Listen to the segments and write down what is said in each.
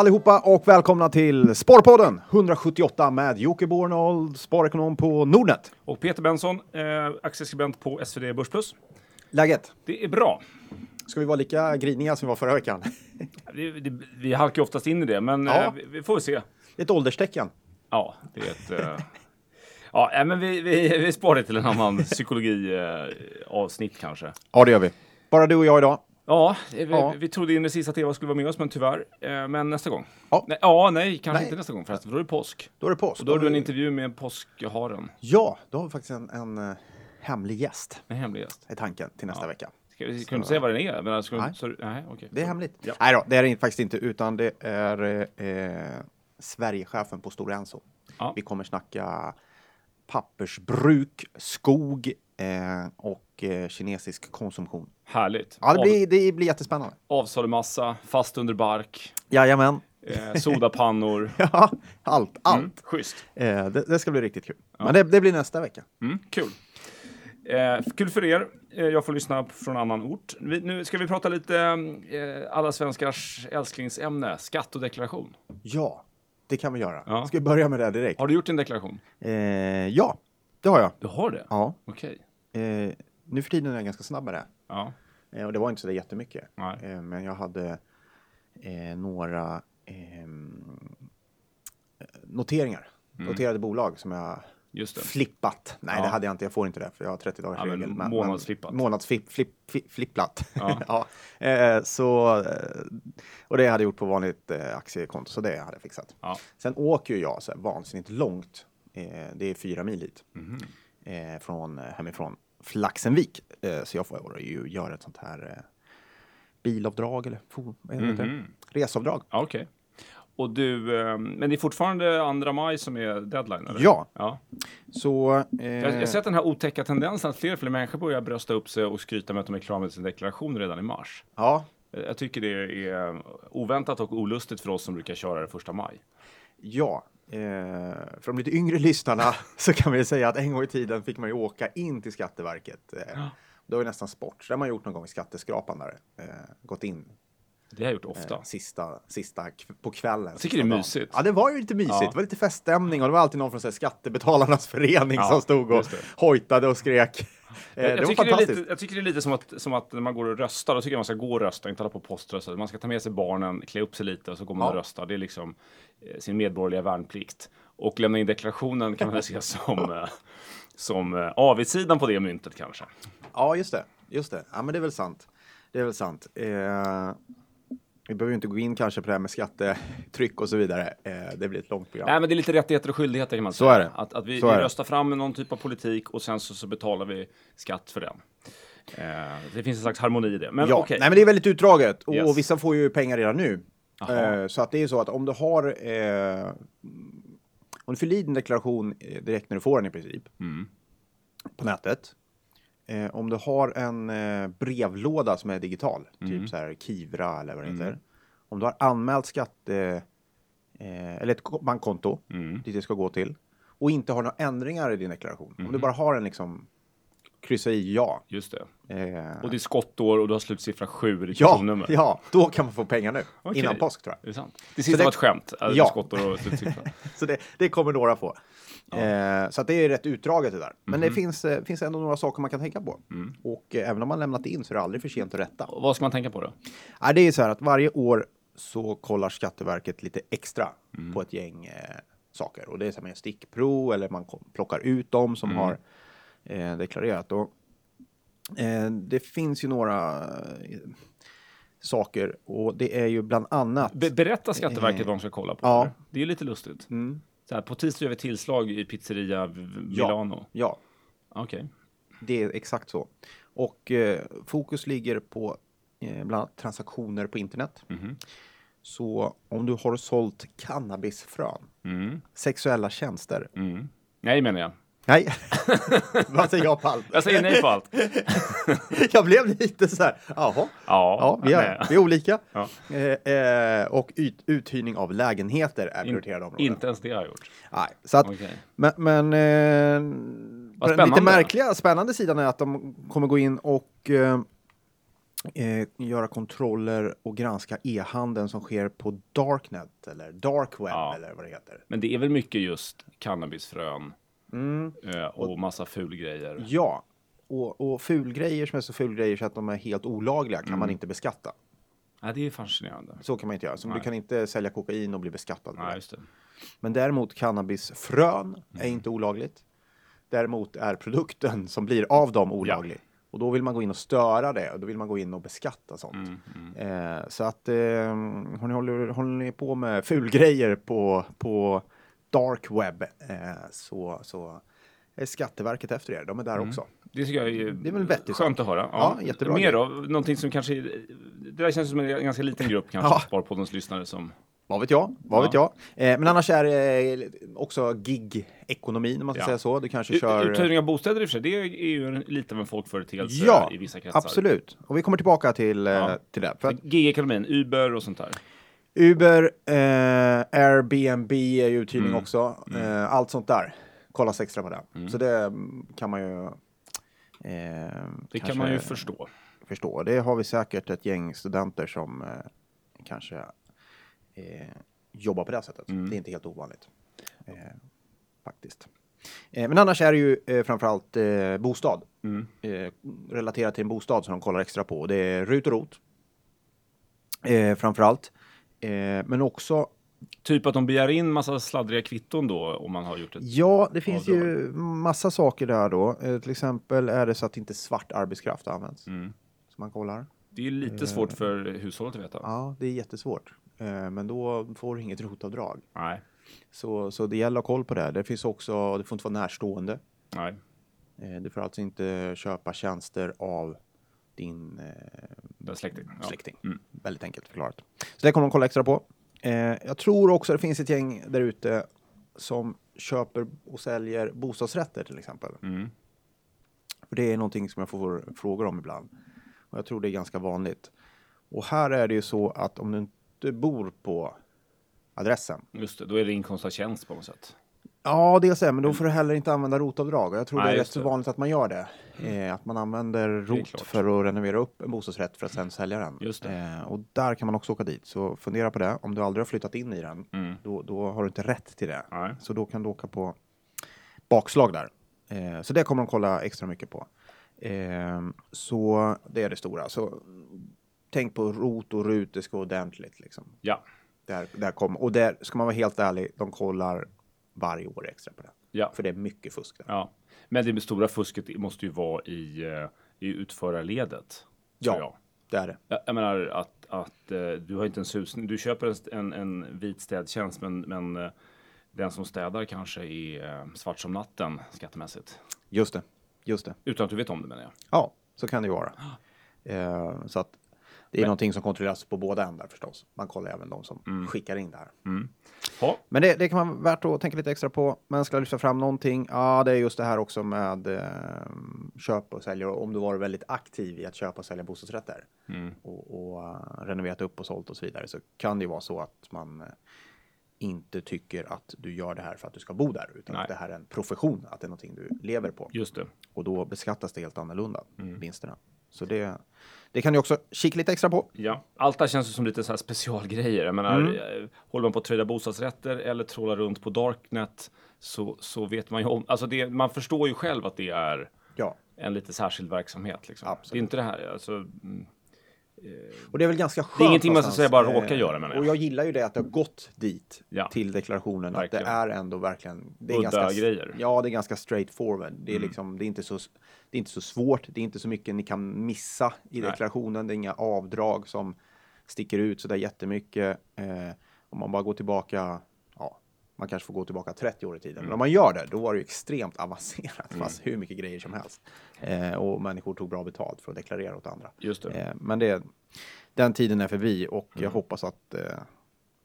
allihopa och välkomna till Sparpodden 178 med Jocke Bornold, sparekonom på Nordnet. Och Peter Benson, eh, aktieskribent på SvD Börsplus. Läget? Det är bra. Ska vi vara lika griniga som vi var förra veckan? Vi, det, vi halkar oftast in i det, men Ja. eh, vi, vi får se. Ett ålderstecken. Ja, det är ett... Eh, ja, men vi, vi, vi sparar det till en annan psykologi-avsnitt eh, kanske. Ja, det gör vi. Bara du och jag idag. Ja, vi, Ja. vi trodde in det sista att Eva skulle vara med oss, men tyvärr. Eh, men nästa gång. Ja. Nej, ja, nej, kanske Nej. inte nästa gång förresten, för då är det påsk. Då är det påsk. Och då har du en intervju med påskharen. Ja, då har vi faktiskt en, en eh, hemlig gäst. En hemlig gäst. Är tanken till nästa Ja. vecka. Ska vi du inte säga vad den är? Men, ska, Nej. Så, nej, okej. Det är hemligt. Ja. Nej då, det är det faktiskt inte, utan det är eh, Sverigechefen på Stora Enso. Ja. Vi kommer snacka pappersbruk, skog eh, och eh, kinesisk konsumtion. Härligt. Ja, det blir, det blir jättespännande. Avsalumassa, fast under bark, Jajamän. eh, sodapannor. Ja, allt, allt. Mm, schysst. Eh, det, det ska bli riktigt kul. Men det, det blir nästa vecka. Mm, kul. Eh, kul för er. Eh, jag får lyssna från annan ort. Vi, nu ska vi prata lite eh, alla svenskars älsklingsämne, skatt och deklaration. Ja, det kan vi göra. Ja. Ska vi börja med det direkt? Har du gjort din deklaration? Eh, ja, det har jag. Du har det? Ja. Okej. Eh, nu för tiden är jag ganska snabb med det. Ja. Eh, och det var inte så där jättemycket. Eh, men jag hade eh, några ehm, eh, noteringar. Noterade bolag som jag Mm. Flippat. Nej, Ja. det hade jag inte. Jag får inte det för jag har 30 dagars Ja, men regel. månadsflippat. Månadsflipp, flipp, flipp, flipplat. Ja. Ja. Eh, så, eh, och det hade jag gjort på vanligt aktiekonto, så det hade jag fixat. Sen åker jag så här vansinnigt långt. Det är fyra mil hit. Mhm. Eh, från eh, hemifrån Flaxenvik. Eh, så jag får ju göra ett sånt här eh, bilavdrag eller fo- vad heter det? Mhm. resavdrag. Okej. Och du, eh, men det är fortfarande 2 maj som är deadline? Eller? Ja. ja. Så... Eh, Jag, jag har sett den här otäcka tendensen att fler och fler människor börjar brösta upp sig och skryta med att de är klara med sin deklaration redan i mars. ja, Jag tycker det är oväntat och olustigt för oss som brukar köra det första maj. ja. Eh, för de lite yngre lyssnarna så kan vi säga att en gång i tiden fick man ju åka in till Skatteverket. Eh, Det var ju nästan sport. Så det har man gjort någon gång i skatteskrapan där. Eh, gått in Det har jag gjort ofta. sista, sista på kvällen. Jag tycker det är mysigt. Ja, det var ju lite mysigt. Ja. Det var lite feststämning och det var alltid någon från så här, Skattebetalarnas förening Ja, som stod och hojtade och skrek. Eh, Jag, jag, tycker det är fantastiskt. lite, jag tycker det är lite som att, som att när man går och röstar, då tycker jag man ska gå och rösta, inte hålla på och poströsta. Man ska ta med sig barnen, klä upp sig lite och så går man Ja. och röstar. Det är liksom eh, sin medborgerliga värnplikt. Och lämna in deklarationen kan man väl se som, eh, som avigsidan på det myntet kanske. Ja, just det. Just det. Ja, men det är väl sant. Det är väl sant. Eh, vi behöver ju inte gå in kanske på det här med skattetryck och så vidare. Eh, det blir ett långt program. Nej, men det är lite rättigheter och skyldigheter kan man Så säga. är det. Att, att vi, Så vi är det. röstar fram någon typ av politik och sen så, så betalar vi skatt för den. Eh, det finns en slags harmoni i det. Men ja, okej. nej, men det är väldigt utdraget och Yes. vissa får ju pengar redan nu. Jaha. Eh, så att det är så att om du har eh, om du fyller i din deklaration direkt när du får den i princip Mm. på nätet. Eh, om du har en eh, brevlåda som är digital, Mm. typ så här Kivra eller vad det heter. Om du har anmält skatte eh, eller ett ko- bankkonto Mm. dit det ska gå till och inte har några ändringar i din deklaration. Om du Mm. bara har en liksom kryssa i ja. Just det. Eh, Och det är skottår och du har slutsiffra 7 i ditt ja, ja, då kan man få pengar nu. Okej. Innan påsk tror jag. Det är sant. Det sista det- var ett skämt. Alltså, Ja. Skottår och slutsiffra. Så det, det kommer några få. Eh, så att det är rätt utdraget det där. Men Mhm. det finns, eh, finns ändå några saker man kan tänka på. Mm. Och eh, även om man lämnat in så är det aldrig för sent att rätta. Och vad ska man tänka på då? Nej, det är så här att varje år så kollar Skatteverket lite extra Mm. på ett gäng eh, saker. Och det är så här med stickprov eller man plockar ut dem som Mm. har eh, deklarerat. Och, eh, det finns ju några eh, saker och det är ju bland annat. Be berätta Skatteverket vad de ska kolla på. Ja. eller? Det är lite lustigt. Mm, Så här, på tisdag gör vi tillslag i pizzeria V- Ja. Milano. ja, Okej. det är exakt så. Och eh, fokus ligger på eh, bland annat transaktioner på internet. Mhm. Så om du har sålt cannabisfrön, Mm. sexuella tjänster. Mm. Nej menar jag. Nej, vad säger jag på allt? Jag säger nej på allt. jag blev lite så här, jaha, Ja, ja, vi är, vi är olika. Ja. Eh, eh, och ut, uthyrning av lägenheter är prioriterade områden. inte ens det har jag gjort. Nej, så att, Okej. men, men eh, den lite märkliga, spännande sidan är att de kommer gå in och eh, eh, göra kontroller och granska e-handeln som sker på Darknet eller Dark Web Ja. eller vad det heter. Men det är väl mycket just cannabisfrön Mm. eh, och massa fulgrejer. Ja, och, och fulgrejer som är så fulgrejer så att de är helt olagliga kan man inte beskatta. Ja, det är fascinerande. Så kan man inte göra. Så Nej. du kan inte sälja kokain och bli beskattad. Nej, just det. Men däremot cannabisfrön Mm. är inte olagligt. Däremot är produkten som blir av dem olaglig. Och då vill man gå in och störa det och då vill man gå in och beskatta sånt. Mm, Eh, så att eh, har ni håller, håller ni på med fulgrejer på, på dark web eh, så, så är Skatteverket efter er. De är där Mm. också. Det tycker jag är, Det är väl en vettig skönt att höra. Ja, jättebra Mer då? Någonting som kanske... Det där känns som en ganska liten grupp kanske, Ja. Sparpoddens lyssnare som... Vad vet jag? Vad Ja. vet jag? Eh, men annars är det eh, också gig-ekonomin om man ska Ja. säga så. Du kanske Ut- kör... Uthyrning av bostäder i och för sig, det är ju lite av en folkföreteelse Ja, i vissa kretsar. absolut. Och vi kommer tillbaka till, eh, Ja. till det. För Gig-ekonomin, Uber och sånt där. Uber, eh, Airbnb är ju uthyrning Mm. också. Eh, allt sånt där. Kollas extra på det. Mm. Så det mm, kan man ju... Eh, Det kan man ju förstå. förstå. Det har vi säkert ett gäng studenter som eh, kanske eh, jobbar på det sättet. Mm. Det är inte helt ovanligt. Eh, faktiskt. Men annars är det ju framförallt bostad. Mm. Relaterat till en bostad som de kollar extra på. Det är RUT och ROT. Eh, framförallt. Eh, men också Typ att de begär in massa sladdriga kvitton då om man har gjort ett... Ja, det finns avdrag. ju massa saker där då. Eh, till exempel är det så att inte svart arbetskraft används. Mm. Som man kollar. Det är ju lite svårt för hushållet att veta. Ja, det är jättesvårt. Eh, men då får du inget rotavdrag. Nej, Så, så det gäller att ha koll på det. Det finns också, det får inte vara närstående. nej. Eh, du får alltså inte köpa tjänster av din eh, Den släkting. Ja. släkting. Mm. Väldigt enkelt förklarat. Så det kommer de kolla extra på. Eh, jag tror också det finns ett gäng där ute som köper och säljer bostadsrätter till exempel. Mm. För det är någonting som jag får frågor om ibland. Och jag tror det är ganska vanligt. Och här är det ju så att om du inte bor på adressen. Just det, då är det inkomst av tjänst på något sätt. Ja, dels det, men då får du heller inte använda rotavdrag. Jag tror Nej, det är rätt så. Mm. vanligt att man gör det. Eh, att man använder rot för att renovera upp en bostadsrätt för att sen sälja den. Just det. Eh, och där kan man också åka dit. Så fundera på det. Om du aldrig har flyttat in i den, Mm. då, då har du inte rätt till det. Nej. Så då kan du åka på bakslag där. Eh, så det kommer de kolla extra mycket på. Eh, så det är det stora. Så tänk på rot och rut, det ska vara ordentligt. Liksom. Ja, Där, där kom, och där ska man vara helt ärlig, de kollar varje år extra på det. ja, För det är mycket fusk där. ja. Men det stora fusket måste ju vara i, eh, i utförarledet. Ja. jag. Det är det. Jag, jag menar att, att eh, du har inte en susning. Du köper en, en, vit städtjänst men, men eh, den som städar kanske är svart som natten skattemässigt. Just det. Just det. Utan att du vet om det menar jag. Ja, så kan det ju vara. Eh, så att det är Men- någonting som kontrolleras på båda ändar förstås. Man kollar även de som Mm. skickar in det här. Ja, Men det, det kan vara värt att tänka lite extra på. Men ska jag lyfta fram någonting? Ja, det är just det här också med eh, köp och sälja. Om du var väldigt aktiv i att köpa och sälja bostadsrätter Mm. och, och eh, renoverat upp och sålt och så vidare så kan det ju vara så att man eh, inte tycker att du gör det här för att du ska bo där utan Nej. att det här är en profession, att det är någonting du lever på just det. och då beskattas det helt annorlunda, Mm. vinsterna. Så det, det kan ni också kika lite extra på. Ja, allt det här känns ju som lite så här specialgrejer. Jag menar, Mm. eh, håller man på att trada bostadsrätter eller trålar runt på Darknet så, så vet man ju om, alltså det, man förstår ju själv att det är Ja, en lite särskild verksamhet. Liksom. Absolut. Det är inte det här, alltså, mm, och det är väl ganska skönt. Det är ingenting man ska någonstans. säga bara Eh, råka göra, menar jag. Och jag gillar ju det att det har gått dit Ja. till deklarationen. Verkligen. Att det är ändå verkligen. Det är Udda ganska, grejer. Mm. Ja, det är ganska straight forward. Det är liksom, det är inte så, det är inte så svårt. Det är inte så mycket ni kan missa i Nej. deklarationen. Det är inga avdrag som sticker ut så där jättemycket. Eh, om man bara går tillbaka, man kanske får gå tillbaka 30 år i tiden. Mm. Men om man gör det, då var det ju extremt avancerat. Det fanns hur mycket grejer som helst. Eh, och människor tog bra betalt för att deklarera åt andra. just det. Eh, men det, den tiden är förbi och Mm. jag hoppas att eh,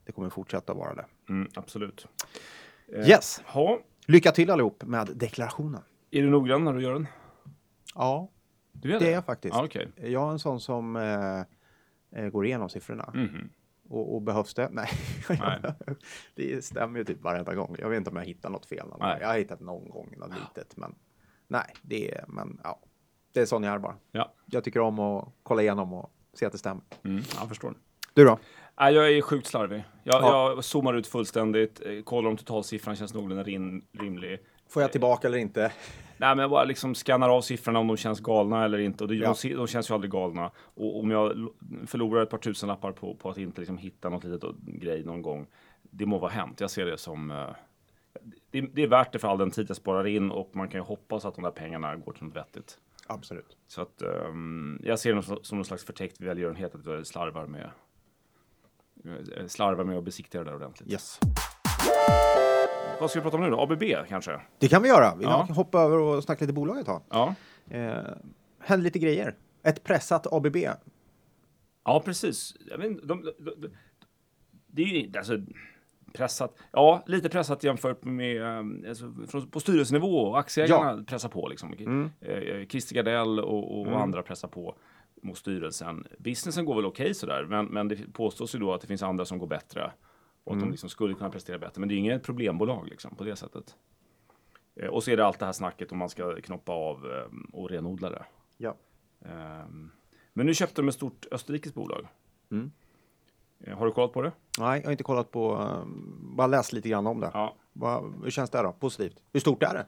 det kommer fortsätta vara det. Mm, absolut. Eh, Yes! Ja, Lycka till allihop med deklarationen. är du noggrann när du gör den? Ja, är det är jag faktiskt. Ja, okej. Jag är en sån som eh, eh, går igenom siffrorna. Mhm. Och, och behövs det? Nej. Nej. det stämmer ju typ varenda gång. Jag vet inte om jag hittar något fel. Jag har hittat någon gång något litet, men nej, det är, men ja. Det är sån jag är bara. Ja, Jag tycker om att kolla igenom och se att det stämmer. mm, jag förstår. Du då? Nej, jag är sjukt slarvig. Jag, Ja. jag zoomar ut fullständigt, eh, kollar om totalsiffran känns någorlunda rim, rimlig. Får jag tillbaka eller inte? Nej, men jag bara liksom skannar av siffrorna om de känns galna eller inte. Och det, Ja. de, de känns ju aldrig galna. Och om jag förlorar ett par tusenlappar på, på att inte liksom hitta något litet och- grej någon gång, det må vara hänt. Jag ser det som... eh, det, det är värt det för all den tid jag sparar in och man kan ju hoppas att de där pengarna går till något vettigt. Absolut. Så att ehm, jag ser det som, som någon slags förtäckt välgörenhet att jag slarvar med eh, slarvar med att besiktiga det där ordentligt. Yes. Vad ska vi prata om nu då? ABB kanske? Det kan vi göra. Vi Ja. kan hoppa över och snacka lite bolag ett tag. Ja, Eh, händer lite grejer. Ett pressat ABB. ja precis. Jag vet, de, de, de, det är ju alltså, pressat. Ja, lite pressat jämfört med ehm, alltså, från, på styrelsenivå aktieägarna pressar på liksom. Mm. Eh, Christer Gardell och, och andra pressar på mot styrelsen. Businessen går väl okej sådär, men, men det påstås ju då att det finns andra som går bättre och att Mm. de liksom skulle kunna prestera bättre. Men det är inget problembolag liksom på det sättet. Eh, och så är det allt det här snacket om man ska knoppa av eh, och renodla det. Ja. Ehm, Men nu köpte de ett stort österrikiskt bolag. Mm. Eh, Har du kollat på det? Nej, jag har inte kollat på, bara läst lite grann om det. Ja. Hur känns det då? Positivt? Hur stort är det?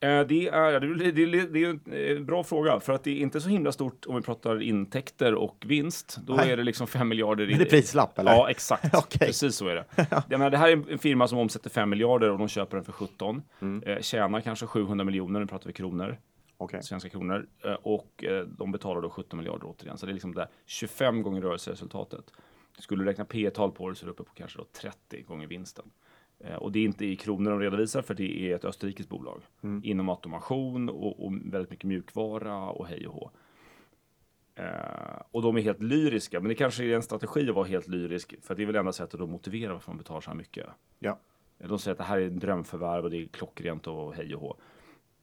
Eh, Det är, det, det, det är en eh, bra fråga, för att det är inte så himla stort om vi pratar intäkter och vinst. Då Nej. är det liksom 5 miljarder. i- Är det prislapp, eller? Ja, exakt. Okej. Precis så är det. Jag menar, det här är en firma som omsätter 5 miljarder och de köper den för 17. Mm. Eh, tjänar kanske 700 miljoner, nu pratar vi kronor. Okej. svenska kronor eh, och eh, de betalar då 17 miljarder återigen. Så det är liksom där 25 gånger rörelseresultatet. Skulle du räkna P tal på det så är det uppe på kanske då 30 gånger vinsten. Eh, och det är inte i kronor de redovisar för det är ett österrikiskt bolag inom automation och, och väldigt mycket mjukvara och hej och hå. Eh, och de är helt lyriska, men det kanske är en strategi att vara helt lyrisk för det är väl enda sättet att motivera varför man betalar så här mycket. Ja. De säger att det här är en drömförvärv och det är klockrent och hej och hå.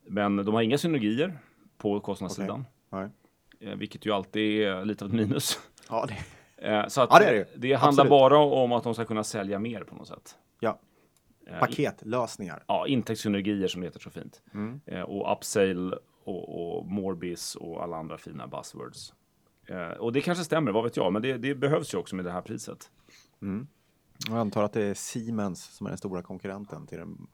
Men de har inga synergier på kostnadssidan, Nej. eh, vilket ju alltid är lite av ett minus. Ja, det, Eh, Så att Ja, det det det handlar Absolut. bara om att de ska kunna sälja mer på något sätt. ja. Eh, Paketlösningar. Ja, intäktssynergier som det heter så fint. Mm. Eh, och upsale och, och Morbis och alla andra fina buzzwords. Eh, och det kanske stämmer, vad vet jag, men det, det behövs ju också med det här priset. Jag antar att det är Siemens som är den stora konkurrenten till den.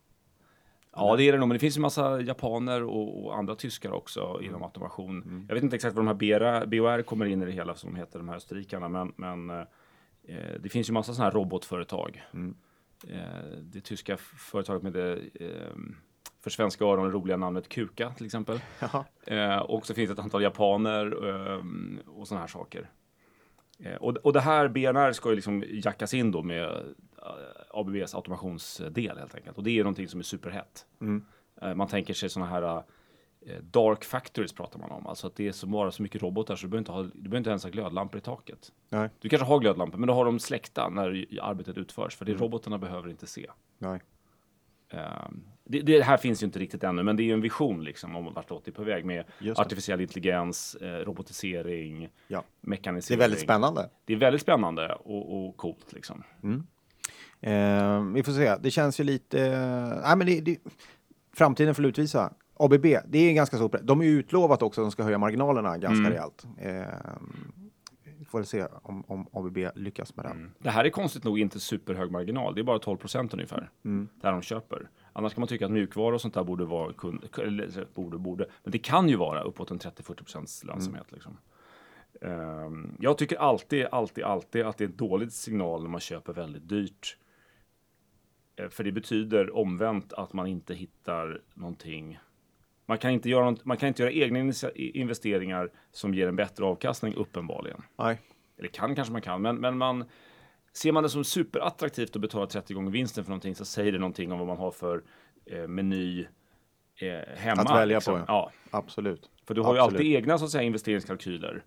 Ja, det är det nog, men det finns ju massa japaner och, och andra tyskar också inom automation. Jag vet inte exakt var de här BR, BOR kommer in i det hela, som de heter, de här österrikarna, men, men eh, det finns ju massa sådana här robotföretag. Eh, det tyska företaget med det eh, för svenska öron roliga namnet Kuka till exempel. Eh, och så finns det ett antal japaner eh, och sådana här saker. Eh, och, och det här BNR ska ju liksom jackas in då med eh, ABBs automationsdel helt enkelt. Och det är någonting som är superhett. Eh, man tänker sig sådana här eh, dark factories pratar man om. Alltså att det är så, bara så mycket robotar så du behöver inte, ha, du behöver inte ens ha glödlampor i taket. Nej. Du kanske har glödlampor, men då har de släckta när arbetet utförs. För det robotarna behöver inte se. Nej. Ehm, det, det här finns ju inte riktigt ännu, men det är ju en vision liksom om vartåt det är på väg med det. artificiell intelligens, eh, robotisering, Ja. Det mekanisering. är väldigt spännande. Det är väldigt spännande och, och coolt liksom. Eh, vi får se. Det känns ju lite... Eh, nej, men det, det, framtiden får utvisa. ABB, det är ganska stort. De ju utlovat också att de ska höja marginalerna ganska rejält. Eh, får väl se om, om ABB lyckas med det. Det här är konstigt nog inte superhög marginal. Det är bara 12 procent ungefär där de köper. Annars kan man tycka att mjukvara och sånt där borde vara kund, eller borde, borde, men det kan ju vara uppåt en 30-40 procents lönsamhet. Liksom. Ehm, jag tycker alltid, alltid, alltid att det är ett dåligt signal när man köper väldigt dyrt. Eh, För det betyder omvänt att man inte hittar någonting. Man kan inte göra, något, man kan inte göra egna investeringar som ger en bättre avkastning uppenbarligen. Nej. Eller kan kanske man kan, men, men man ser man det som superattraktivt att betala 30 gånger vinsten för någonting så säger det någonting om vad man har för eh, meny eh, hemma. Att välja liksom. på, Ja, Absolut. för du har ju Absolut. alltid egna så att säga investeringskalkyler.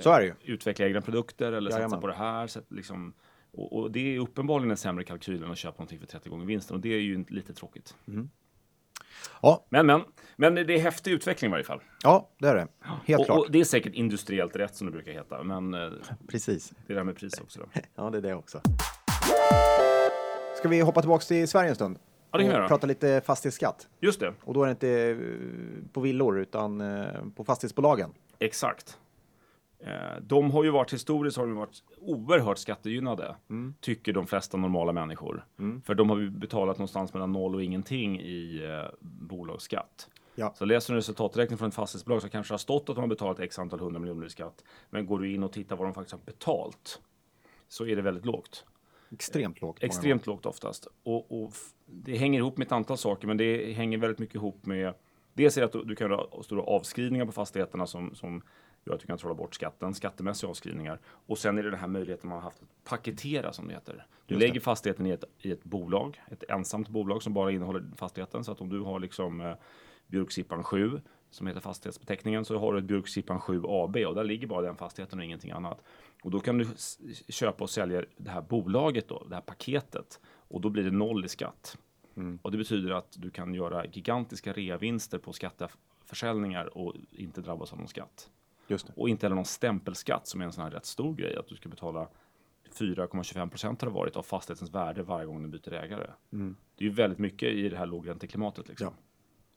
Så är det ju. Utveckla egna produkter eller satsa Jajamän. på det här. Så liksom, och, och det är uppenbarligen en sämre kalkyl än att köpa någonting för 30 gånger vinsten och det är ju lite tråkigt. Ja, Men, men, men det är häftig utveckling i varje fall. ja, det är det. Helt Och, klart. och det är säkert industriellt rätt som det brukar heta, men eh, Precis. det är det här med pris också. Då. Ja, det är det också. Ska vi hoppa tillbaka till Sverige en stund? Ja, det kan vi göra. prata lite fastighetsskatt. Just det, Och då är det inte eh, på villor utan eh, på fastighetsbolagen. exakt. Eh, De har ju varit historiskt har de varit oerhört skattegynnade, Mm. tycker de flesta normala människor. För de har ju betalat någonstans mellan noll och ingenting i eh, bolagsskatt. Ja. Så läser du resultaträkning från ett fastighetsbolag så kanske det har stått att de har betalat x antal hundra miljoner i skatt. Men går du in och tittar vad de faktiskt har betalt så är det väldigt lågt. Extremt lågt. Extremt lågt oftast. Och, och det hänger ihop med ett antal saker, men det hänger väldigt mycket ihop med Dels är det att du, du kan ha stora avskrivningar på fastigheterna som, som gör att du kan trolla bort skatten, skattemässiga avskrivningar. Och sen är det den här möjligheten man har haft att paketera som det heter. Du Just det. lägger fastigheten i ett, i ett bolag, ett ensamt bolag som bara innehåller fastigheten. Så att om du har liksom eh, Björksippan 7 som heter fastighetsbeteckningen så har du ett Björksippan 7 AB och där ligger bara den fastigheten och ingenting annat. Och då kan du köpa och sälja det här bolaget då, det här paketet och då blir det noll i skatt. Och det betyder att du kan göra gigantiska reavinster på skatteförsäljningar och inte drabbas av någon skatt. Just det. Och inte heller någon stämpelskatt som är en sån här rätt stor grej att du ska betala 4,25 procent har det varit av fastighetens värde varje gång den byter ägare. Det är ju väldigt mycket i det här lågränteklimatet. Liksom. Ja.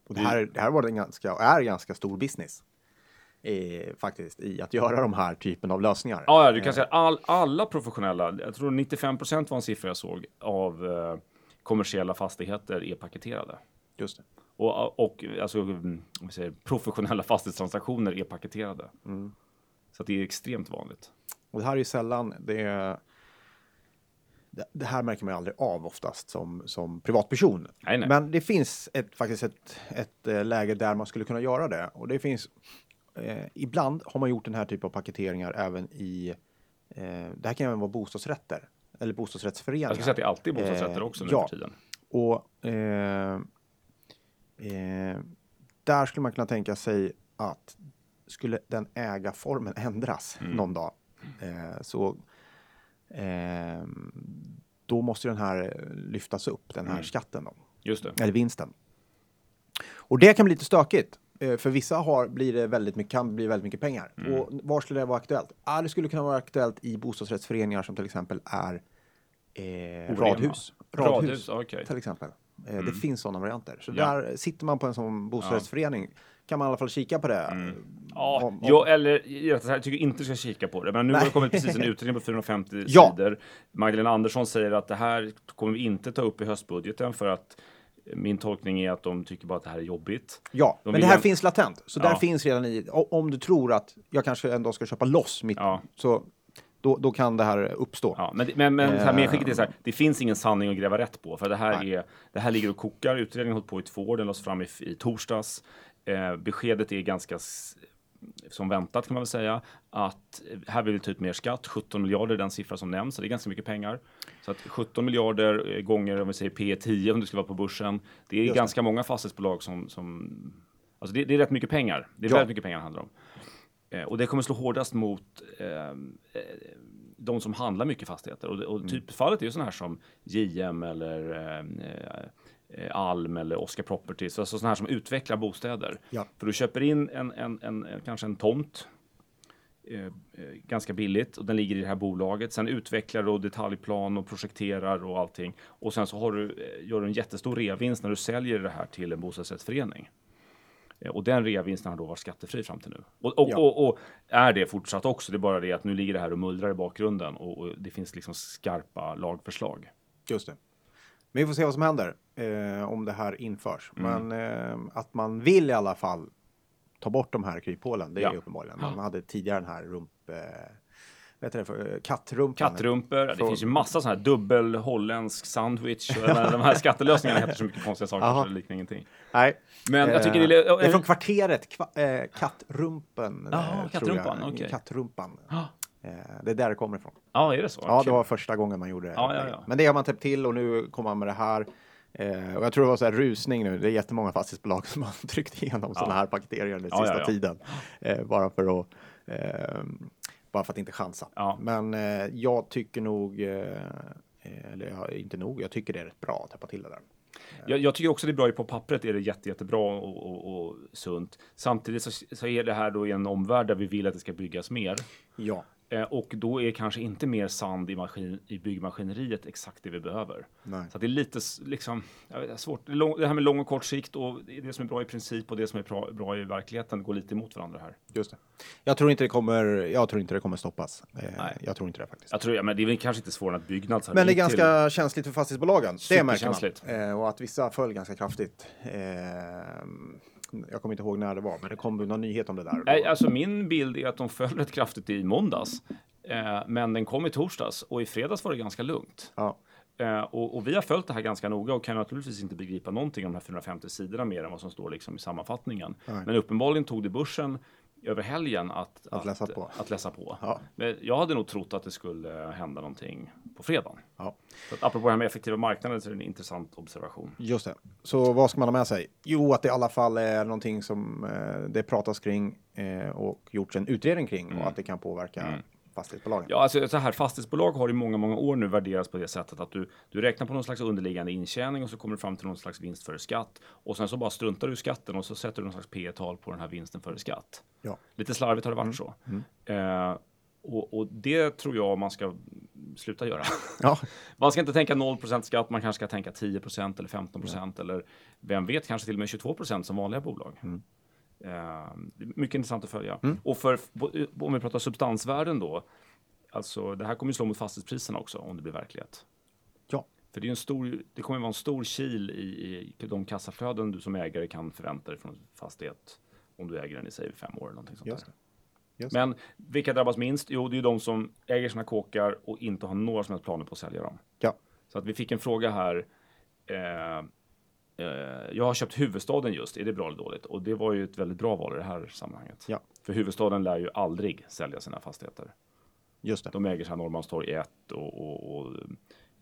Och det här, det här var en ganska, är ganska stor business. Eh, faktiskt i att göra de här typen av lösningar. Ja, ja, du kan säga all, alla professionella, jag tror 95 procent var en siffra jag såg, av eh, kommersiella fastigheter är paketerade. Just det. Och, och alltså, mm, säger, professionella fastighetstransaktioner är paketerade. Så att det är extremt vanligt. Och det här är ju sällan det, det, det här märker man ju aldrig av oftast som, som privatperson. Nej, nej. Men det finns ett, faktiskt ett, ett eh, läge där man skulle kunna göra det. Och det finns, eh, ibland har man gjort den här typen av paketeringar även i, eh, det här kan även vara bostadsrätter. Eller bostadsrättsföreningar. Jag skulle säga att det är alltid bostadsrätter Eh, också nu ja. för tiden. Och eh, eh, där skulle man kunna tänka sig att skulle den ägarformen ändras Mm. någon dag eh, så eh, då måste den här lyftas upp, den här Mm. skatten då, Just det. eller vinsten. Och det kan bli lite stökigt. Eh, För vissa har, blir det väldigt mycket, kan bli väldigt mycket pengar. Mm. Och var skulle det vara aktuellt? Ah, det skulle kunna vara aktuellt i bostadsrättsföreningar som till exempel är eh, Orena. radhus. Radhus, okej. Till exempel. Eh, Det finns sådana varianter. Så Ja. där sitter man på en sån bostadsrättsförening kan man i alla fall kika på det. Ja, Om- om- jag, eller jag tycker inte ska kika på det. Men nu har Nej. det kommit precis en utredning på 450 Ja. sidor. Magdalena Andersson säger att det här kommer vi inte ta upp i höstbudgeten för att min tolkning är att de tycker bara att det här är jobbigt. Ja, De men det här gärna- finns latent. Så där Ja. finns redan i. Om du tror att jag kanske ändå ska köpa loss mitt, Ja. så då, då kan det här uppstå. Ja, men men, men Eh. medskicket är så här, det finns ingen sanning att gräva rätt på. För det här, Nej. är, det här ligger och kokar. Utredningen har hållit på i två år. Den lades fram i, i torsdags. Eh, beskedet är ganska som väntat kan man väl säga. Att här vill vi ta ut mer skatt. 17 miljarder är den siffra som nämns. Så det är ganska mycket pengar. Så att 17 miljarder eh, gånger om vi säger P 10 om det skulle vara på börsen. Det är Just det. ganska många fastighetsbolag som, som Alltså det, det är rätt mycket pengar. Det är Ja. väldigt mycket pengar det handlar om. Eh, och det kommer slå hårdast mot eh, de som handlar mycket fastigheter. Och, och Mm. typfallet är ju sådana här som JM eller eh, eh, Alm eller Oscar Properties. Alltså sådana här som utvecklar bostäder. Ja. För du köper in en, en, en, kanske en tomt eh, ganska billigt och den ligger i det här bolaget. Sen utvecklar du och detaljplan och projekterar och allting. Och sen så har du, gör du en jättestor reavinst när du säljer det här till en bostadsrättsförening. Eh, Och den reavinsten har då varit skattefri fram till nu. Och, och, Ja. och, och är det fortsatt också. Det är bara det att nu ligger det här och mullrar i bakgrunden och, det finns liksom skarpa lagförslag. Just det. Men vi får se vad som händer eh, om det här införs. Mm. Men eh, att man vill i alla fall ta bort de här kryphålen, det är Ja. uppenbarligen. Man hade tidigare den här rump... Eh, vad heter det för? eh, Kattrumpan. Kattrumpor, det Från- finns ju massa sådana här dubbel holländsk sandwich. De här skattelösningarna heter så mycket konstiga saker Aha. så det liknar ingenting. Nej. Men jag tycker Eh, det är... det är från kvarteret, kva, eh, Kattrumpen. Eh, jag. Kattrumpan, okej. Kattrumpan. Ja. Eh, det är där det kommer ifrån. Ja, är det så? Ja, det var första gången man gjorde det. Ja, ja, ja. Men det har man täppt till och nu kommer man med det här. Eh, och jag tror det var så här rusning nu. Det är jättemånga fastighetsbolag som har tryckt igenom sådana här paketeringar den Ja, sista ja, ja. tiden. Eh, bara för att eh, bara för att inte chansa. Ja. Men eh, jag tycker nog, eh, eh, eller inte nog, jag tycker det är rätt bra att täppa till det där. Jag, jag tycker också det är bra, på pappret är det jätte, jättebra och, och, och sunt. Samtidigt så, så är det här då i en omvärld där vi vill att det ska byggas mer. Ja, och då är kanske inte mer sand i, maskin, i byggmaskineriet exakt det vi behöver. Nej. Så det är lite liksom, vet, svårt. Det, här med lång och kort sikt och det som är bra i princip och det som är bra, bra i verkligheten går lite emot varandra här. Just det. Jag tror inte det kommer, jag tror inte det kommer stoppas. Eh, Nej. jag tror inte det faktiskt. Jag tror, ja, men det är väl kanske inte svårare än att Byggnads Men det är ringt till- ganska känsligt för fastighetsbolagen. Det märker man. Eh, och att vissa föll ganska kraftigt. Eh, jag kommer inte ihåg när det var, men det kom någon nyhet om det där. Nej, alltså min bild är att de föll rätt kraftigt i måndags. Eh, men den kom i torsdags och i fredags var det ganska lugnt. Ja. Eh, och, och vi har följt det här ganska noga och kan naturligtvis inte begripa någonting om de här 450 sidorna mer än vad som står liksom i sammanfattningen. Nej. Men uppenbarligen tog det börsen över helgen att, Att läsa på. Att läsa på. Ja. Men jag hade nog trott att det skulle hända någonting på fredagen. Ja. Så att, apropå det här med effektiva marknader så är det en intressant observation. Just det. Så vad ska man ha med sig? Jo, att det i alla fall är någonting som eh, det pratas kring eh, och gjorts en utredning kring och att det kan påverka fastighetsbolagen. Ja, alltså så här, fastighetsbolag har i många, många år nu värderats på det sättet att du, du räknar på någon slags underliggande intjäning och så kommer du fram till någon slags vinst före skatt och sen så bara struntar du i skatten och så sätter du någon slags P tal på den här vinsten före skatt. Ja. Lite slarvigt har det varit så. Eh, och, och det tror jag man ska sluta göra. Ja. Man ska inte tänka 0% skatt, man kanske ska tänka 10% eller 15 eller vem vet, kanske till och med 22 som vanliga bolag. Är mycket intressant att följa. Och för, om vi pratar substansvärden då, alltså det här kommer ju slå mot fastighetspriserna också om det blir verklighet. Ja. För det, är en stor, det kommer vara en stor kil i, i de kassaflöden du som ägare kan förvänta dig från en fastighet om du äger den i säg fem år eller någonting sånt Just det. Just Men vilka drabbas minst? Jo, det är ju de som äger sina kåkar och inte har några som helst planer på att sälja dem. Ja. Så att vi fick en fråga här. Eh, jag har köpt huvudstaden just. Är det bra eller dåligt? Och det var ju ett väldigt bra val i det här sammanhanget. Ja. För huvudstaden lär ju aldrig sälja sina fastigheter. Just det. De äger så här Norrmalmstorg 1 och, och, och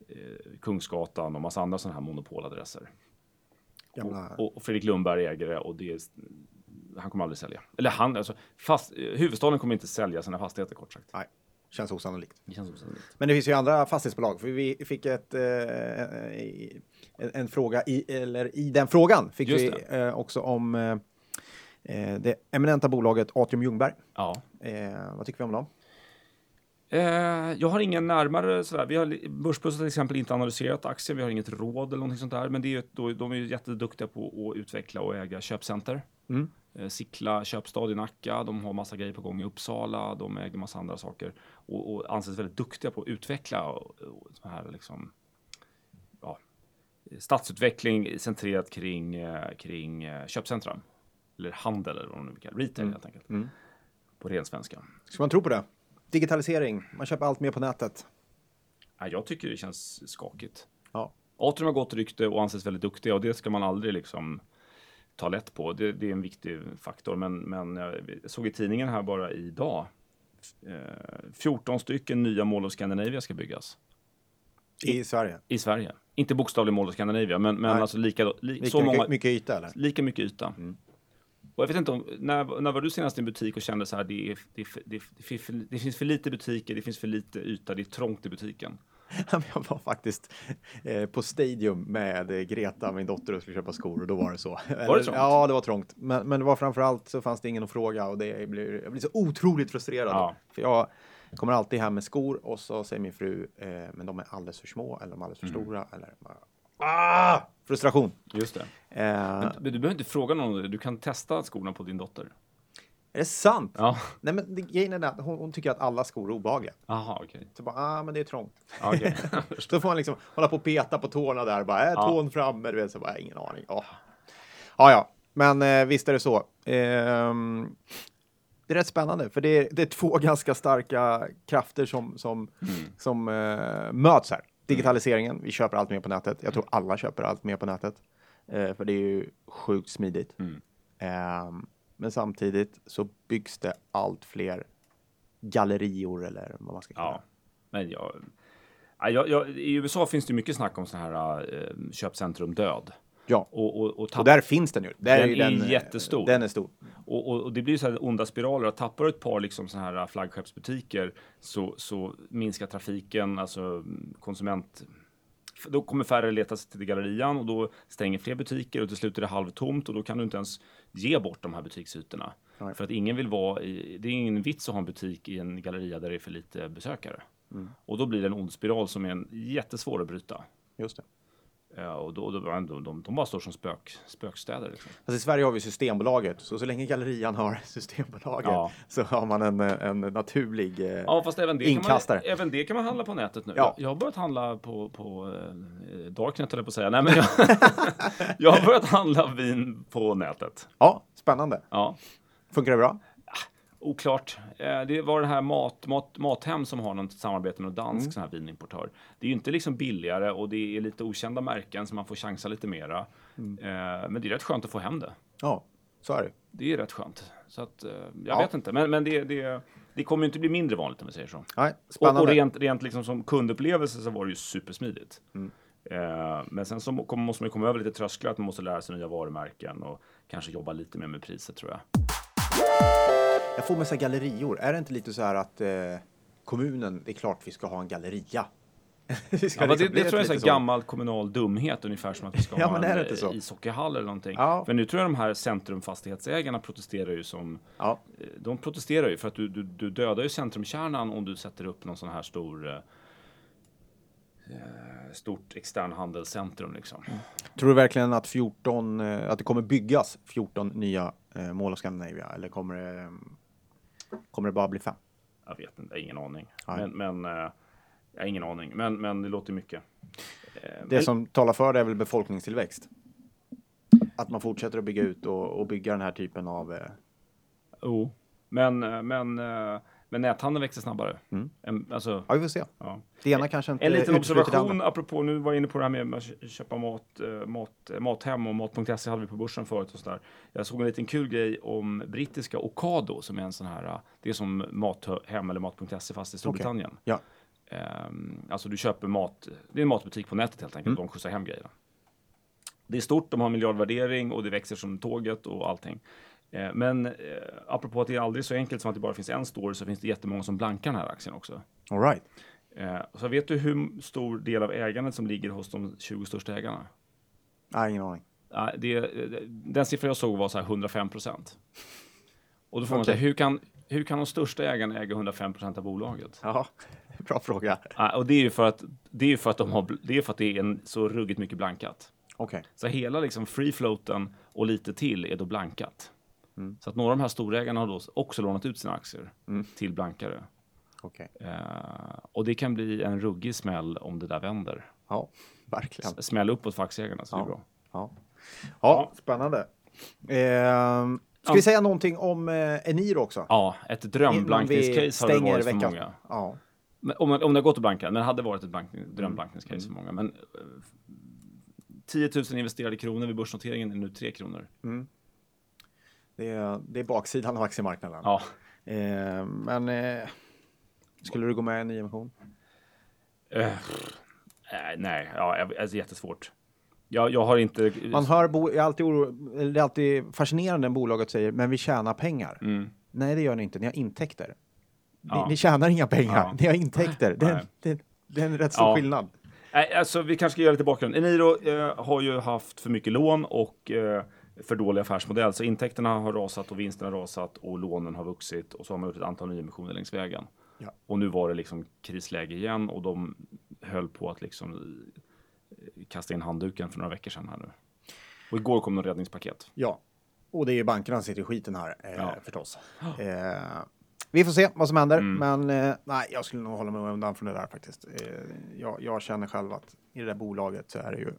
eh, Kungsgatan och massa andra sådana här monopoladresser. Gamla... Och, och Fredrik Lundberg äger det och det är, han kommer aldrig sälja. Eller han, alltså fast, eh, huvudstaden kommer inte sälja sina fastigheter kort sagt. Nej, känns osannolikt. Det känns osannolikt. Men det finns ju andra fastighetsbolag. För vi fick ett, eh, en, en fråga i, eller i den frågan fick Just vi eh, också om eh, eh, det eminenta bolaget Atrium Ljungberg. Ja. Eh, vad tycker vi om dem? Eh, jag har ingen närmare sådär. Vi har Börsbussen till exempel inte analyserat aktien. Vi har inget råd eller någonting sånt där. Men det är då, de är jätteduktiga på att utveckla och äga köpcenter. Mm. Eh, Sickla köpstad i Nacka. De har massa grejer på gång i Uppsala. De äger massa andra saker och, och anses väldigt duktiga på att utveckla och, och så här liksom. Ja, stadsutveckling centrerat kring eh, kring eh, köpcentra eller handel eller vad man nu vill kalla det. Retail helt enkelt. Mm. På ren svenska. Ska man tro på det? Digitalisering, man köper allt mer på nätet. Ja, jag tycker det känns skakigt. Ja. Atrium har gott rykte och anses väldigt duktiga och det ska man aldrig liksom ta lätt på. Det, det är en viktig faktor. Men, men jag såg i tidningen här bara idag. Eh, 14 stycken nya Mall of Scandinavia ska byggas I Sverige. i Sverige. Inte bokstavligen Mall of Scandinavia, men, men Nej. alltså lika, li, Lika så mycket, många, mycket yta eller? lika mycket yta. Mm. Och jag vet inte om, när, när var du senast i en butik och kände så här, det, är, det, är, det, är, det finns för lite butiker, det finns för lite yta, det är trångt i butiken. Jag var faktiskt eh, på Stadium med Greta, min dotter, och skulle köpa skor och då var det så. Var det trångt? Ja, det var trångt. Men, men det var framförallt så fanns det ingen att fråga och det blir, jag blir så otroligt frustrerad. Ja. För jag kommer alltid hem med skor och så säger min fru, eh, men de är alldeles för små eller de är alldeles för Mm. stora. Eller ah! Frustration. Just det. Eh, Men du behöver inte fråga någon, du kan testa skorna på din dotter. Är det sant? Ja. Nej, men det, grejen är att hon, hon tycker att alla skor är obehagliga. Jaha, okej. Så bara, ah, men det är trångt. Ja, okej. Så får man liksom hålla på och peta på tårna där. Bara, är Ja. tån framme? Du vet, så bara, ingen aning. Ja, ja, ja. men eh, visst är det så. Ehm, det är rätt spännande, för det är, det är två ganska starka krafter som, som, som eh, möts här. Digitaliseringen, vi köper allt mer på nätet. Jag tror alla köper allt mer på nätet. Eh, för det är ju sjukt smidigt. Mm. Men samtidigt så byggs det allt fler gallerior eller vad man ska kalla Ja, men jag, ja, jag, jag, I USA finns det mycket snack om sån här eh, köpcentrum död. Ja, Och, och, och, och där finns den ju. Där Den ju är jättestor. Den är stor. och, det blir så här onda spiraler. Att tappar ett par liksom såna här flaggskeppsbutiker så, så minskar trafiken, alltså konsument då kommer färre leta sig till gallerian och då stänger fler butiker och till slut är det halvtomt och då kan du inte ens ge bort de här butiksytorna. Nej. För att ingen vill vara i, det är ingen vits att ha en butik i en galleria där det är för lite besökare. Mm. Och då blir det en ond spiral som är en jättesvår att bryta. Just det. Ja, och då, då, de, de, de bara står som spök, spökstäder. Liksom. Alltså I Sverige har vi Systembolaget, så så länge gallerian har Systembolaget Ja. så har man en, en naturlig... eh, Ja, fast även det, kan man, Inkastare. även det kan man handla på nätet nu. Ja. Jag, har börjat handla på, på eh, Darknet, jag på att säga. Nej, men jag, jag har börjat handla vin på nätet. Ja, spännande. Ja, Funkar det bra? Oklart. Eh, Det var det här mat, mat, Mathem som har något samarbete med Mm. dansk sån här vinimportör. Det är ju inte liksom billigare och det är lite okända märken så man får chansa lite mera. Mm. Eh, Men det är rätt skönt att få hem det. Ja, så är det. Det är rätt skönt. Så att, eh, jag Ja. vet inte, men, men det, det, det kommer ju inte bli mindre vanligt om vi säger så. Nej, Och, spännande. och rent, rent liksom som kundupplevelse så var det ju supersmidigt. Mm. Men sen så måste man ju komma över lite trösklar, att man måste lära sig nya varumärken och kanske jobba lite mer med priset tror jag. Jag får med sig gallerior. Är det inte lite så här att eh, kommunen, det är klart vi ska ha en galleria. Ja, men det, liksom- det tror jag är lite så gammal kommunal dumhet, ungefär som att vi ska Ja, ha men en eh, ishockeyhall eller någonting. Ja. För nu tror jag de här centrumfastighetsägarna protesterar ju som Ja, eh, de protesterar ju för att du, du, du dödar ju centrumkärnan om du sätter upp någon sån här stor eh, eh, stort externhandelscentrum liksom. Tror du verkligen att 14, eh, att det kommer byggas 14 nya eh, Mall of Scandinavia eller kommer det, kommer det bara bli fem? Jag vet inte, jag har ingen aning. Nej. Men, men eh, jag har ingen aning. Men, men det låter mycket. Eh, Det men- som talar för det är väl befolkningstillväxt? Att man fortsätter att bygga ut och, och bygga den här typen av... Eh, Jo, men, eh, men, eh, men näthandeln växer snabbare. Mm. En, alltså, ja, vi får se. ja. Det ena kanske inte En liten observation apropå, nu var jag inne på det här med att köpa mat, eh, mat, eh, Mathem och Mat.se hade vi på börsen förut och sådär. Jag såg en liten kul grej om brittiska Ocado som är en sån här, eh, det är som Mathem eller Mat.se fast i Storbritannien. Ja. Ehm, alltså du köper mat, det är en matbutik på nätet helt enkelt, Mm. de skjutsar hem grejerna. Det är stort, de har miljardvärdering och det växer som tåget och allting. Eh, men eh, apropå att det är aldrig så enkelt som att det bara finns en store så finns det jättemånga som blankar den här aktien också. All right. Eh, så vet du hur stor del av ägandet som ligger hos de 20 största ägarna? Nej, ingen aning. Det, eh, den siffra jag såg var så här 105 procent. Och då får man Okej. säga, hur kan, hur kan de största ägarna äga 105 procent av bolaget? Ja, bra fråga. Ja, och det är ju för att det är för att de har, det är för att det är en så ruggigt mycket blankat. Okej. Så hela liksom free floaten och lite till är då blankat. Mm. Så att några av de här storägarna har då också lånat ut sina aktier Mm. till blankare. Okej. Eh, och det kan bli en ruggig smäll om det där vänder. Ja, verkligen. S- Smäll uppåt för aktieägarna, så det är Ja. bra. Ja, ja spännande. Ehm, ska vi säga någonting om eh, Eniro också? Ja, ett drömblankningscase har det varit för veckan. många. Ja. Men, om, om det har gått att blanka, men det hade varit ett blankning, drömblankningscase Mm. för många. Men eh, 10 000 investerade kronor vid börsnoteringen är nu 3 kronor. Det, är, det är baksidan av aktiemarknaden. Ja, Ehm, men eh, skulle du gå med i en nyemission? eh, nej, ja, jag- alltså jättesvårt. Jag, jag har inte... Man hör, bo, jag är alltid oro, det är alltid fascinerande när bolaget säger, men vi tjänar pengar. Mm. Nej, det gör ni inte, ni har intäkter. Ni, Ja. ni tjänar inga pengar, Ja. ni har intäkter. Det, är- det, det är en rätt stor Ja. skillnad. Alltså vi kanske ska göra lite bakgrund. Eniro eh, har ju haft för mycket lån och eh, för dålig affärsmodell. Så intäkterna har rasat och vinsterna har rasat och lånen har vuxit och så har man gjort ett antal nyemissioner längs vägen. Ja. Och nu var det liksom krisläge igen och de höll på att liksom eh, kasta in handduken för några veckor sedan här nu. Och igår kom något räddningspaket. Ja, och det är ju bankerna som sitter i skiten här eh, Ja. förstås. Eh, vi får se vad som händer, Mm. men eh, nej, jag skulle nog hålla mig undan från det där faktiskt. Eh, jag, jag känner själv att i det där bolaget så är det ju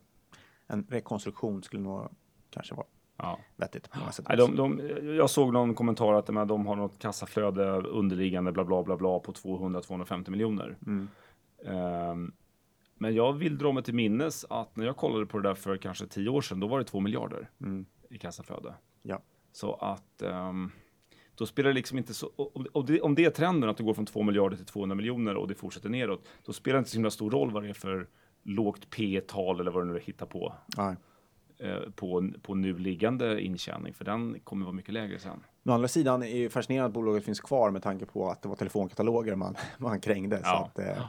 en rekonstruktion skulle nog kanske vara Ja. vettigt på många sätt. Nej, de, de, jag såg någon kommentar att de, de har något kassaflöde underliggande bla bla bla bla på 200-250 miljoner. Mm. Ehm, men jag vill dra mig till minnes att när jag kollade på det där för kanske tio år sedan, då var det två miljarder Mm. i kassaflöde. Ja. Så att ehm, då spelar det liksom inte så, om, det, om det är trenden att det går från 2 miljarder till 200 miljoner och det fortsätter neråt, då spelar det inte så himla stor roll vad det är för lågt P tal eller vad det nu hittar på, Nej. Eh, på, på nu liggande intjäning, för den kommer vara mycket lägre sen. Men å andra sidan är det fascinerande att bolaget finns kvar med tanke på att det var telefonkataloger man, man krängde. Så Ja. att, eh,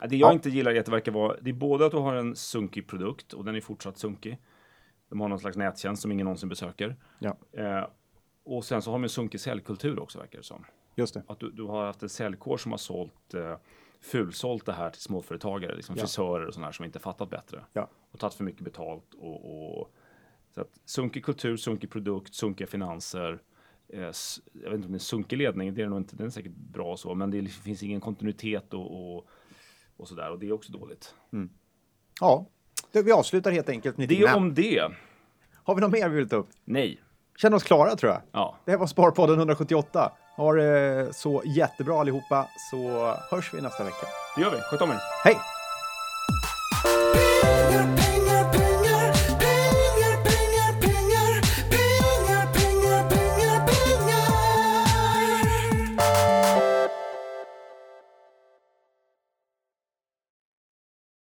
Ja, Det jag Ja. inte gillar är att det verkar vara, det är både att du har en sunkig produkt och den är fortsatt sunkig. De har någon slags nättjänst som ingen någonsin besöker. Ja, Eh, och sen så har de en sunkig säljkultur också verkar det som. just det. Att du, du har haft en säljkår som har sålt, eh, fulsålt det här till småföretagare, liksom Ja. frisörer och sådana här som inte fattat bättre. Ja. Och tagit för mycket betalt och, och så att sunkig kultur, sunkig produkt, sunkiga finanser. Eh, jag vet inte om det är sunkig ledning, det är nog inte, den är säkert bra och så, men det finns ingen kontinuitet och, och, och sådär och det är också dåligt. Ja, det, vi avslutar helt enkelt med Det dina. om det. Har vi något mer vi vill ta upp? Nej. Känner oss klara tror jag. Ja, Det här var Sparpodden 178. Ha det så jättebra allihopa så hörs vi nästa vecka. det gör vi. Sköt om er. Hej!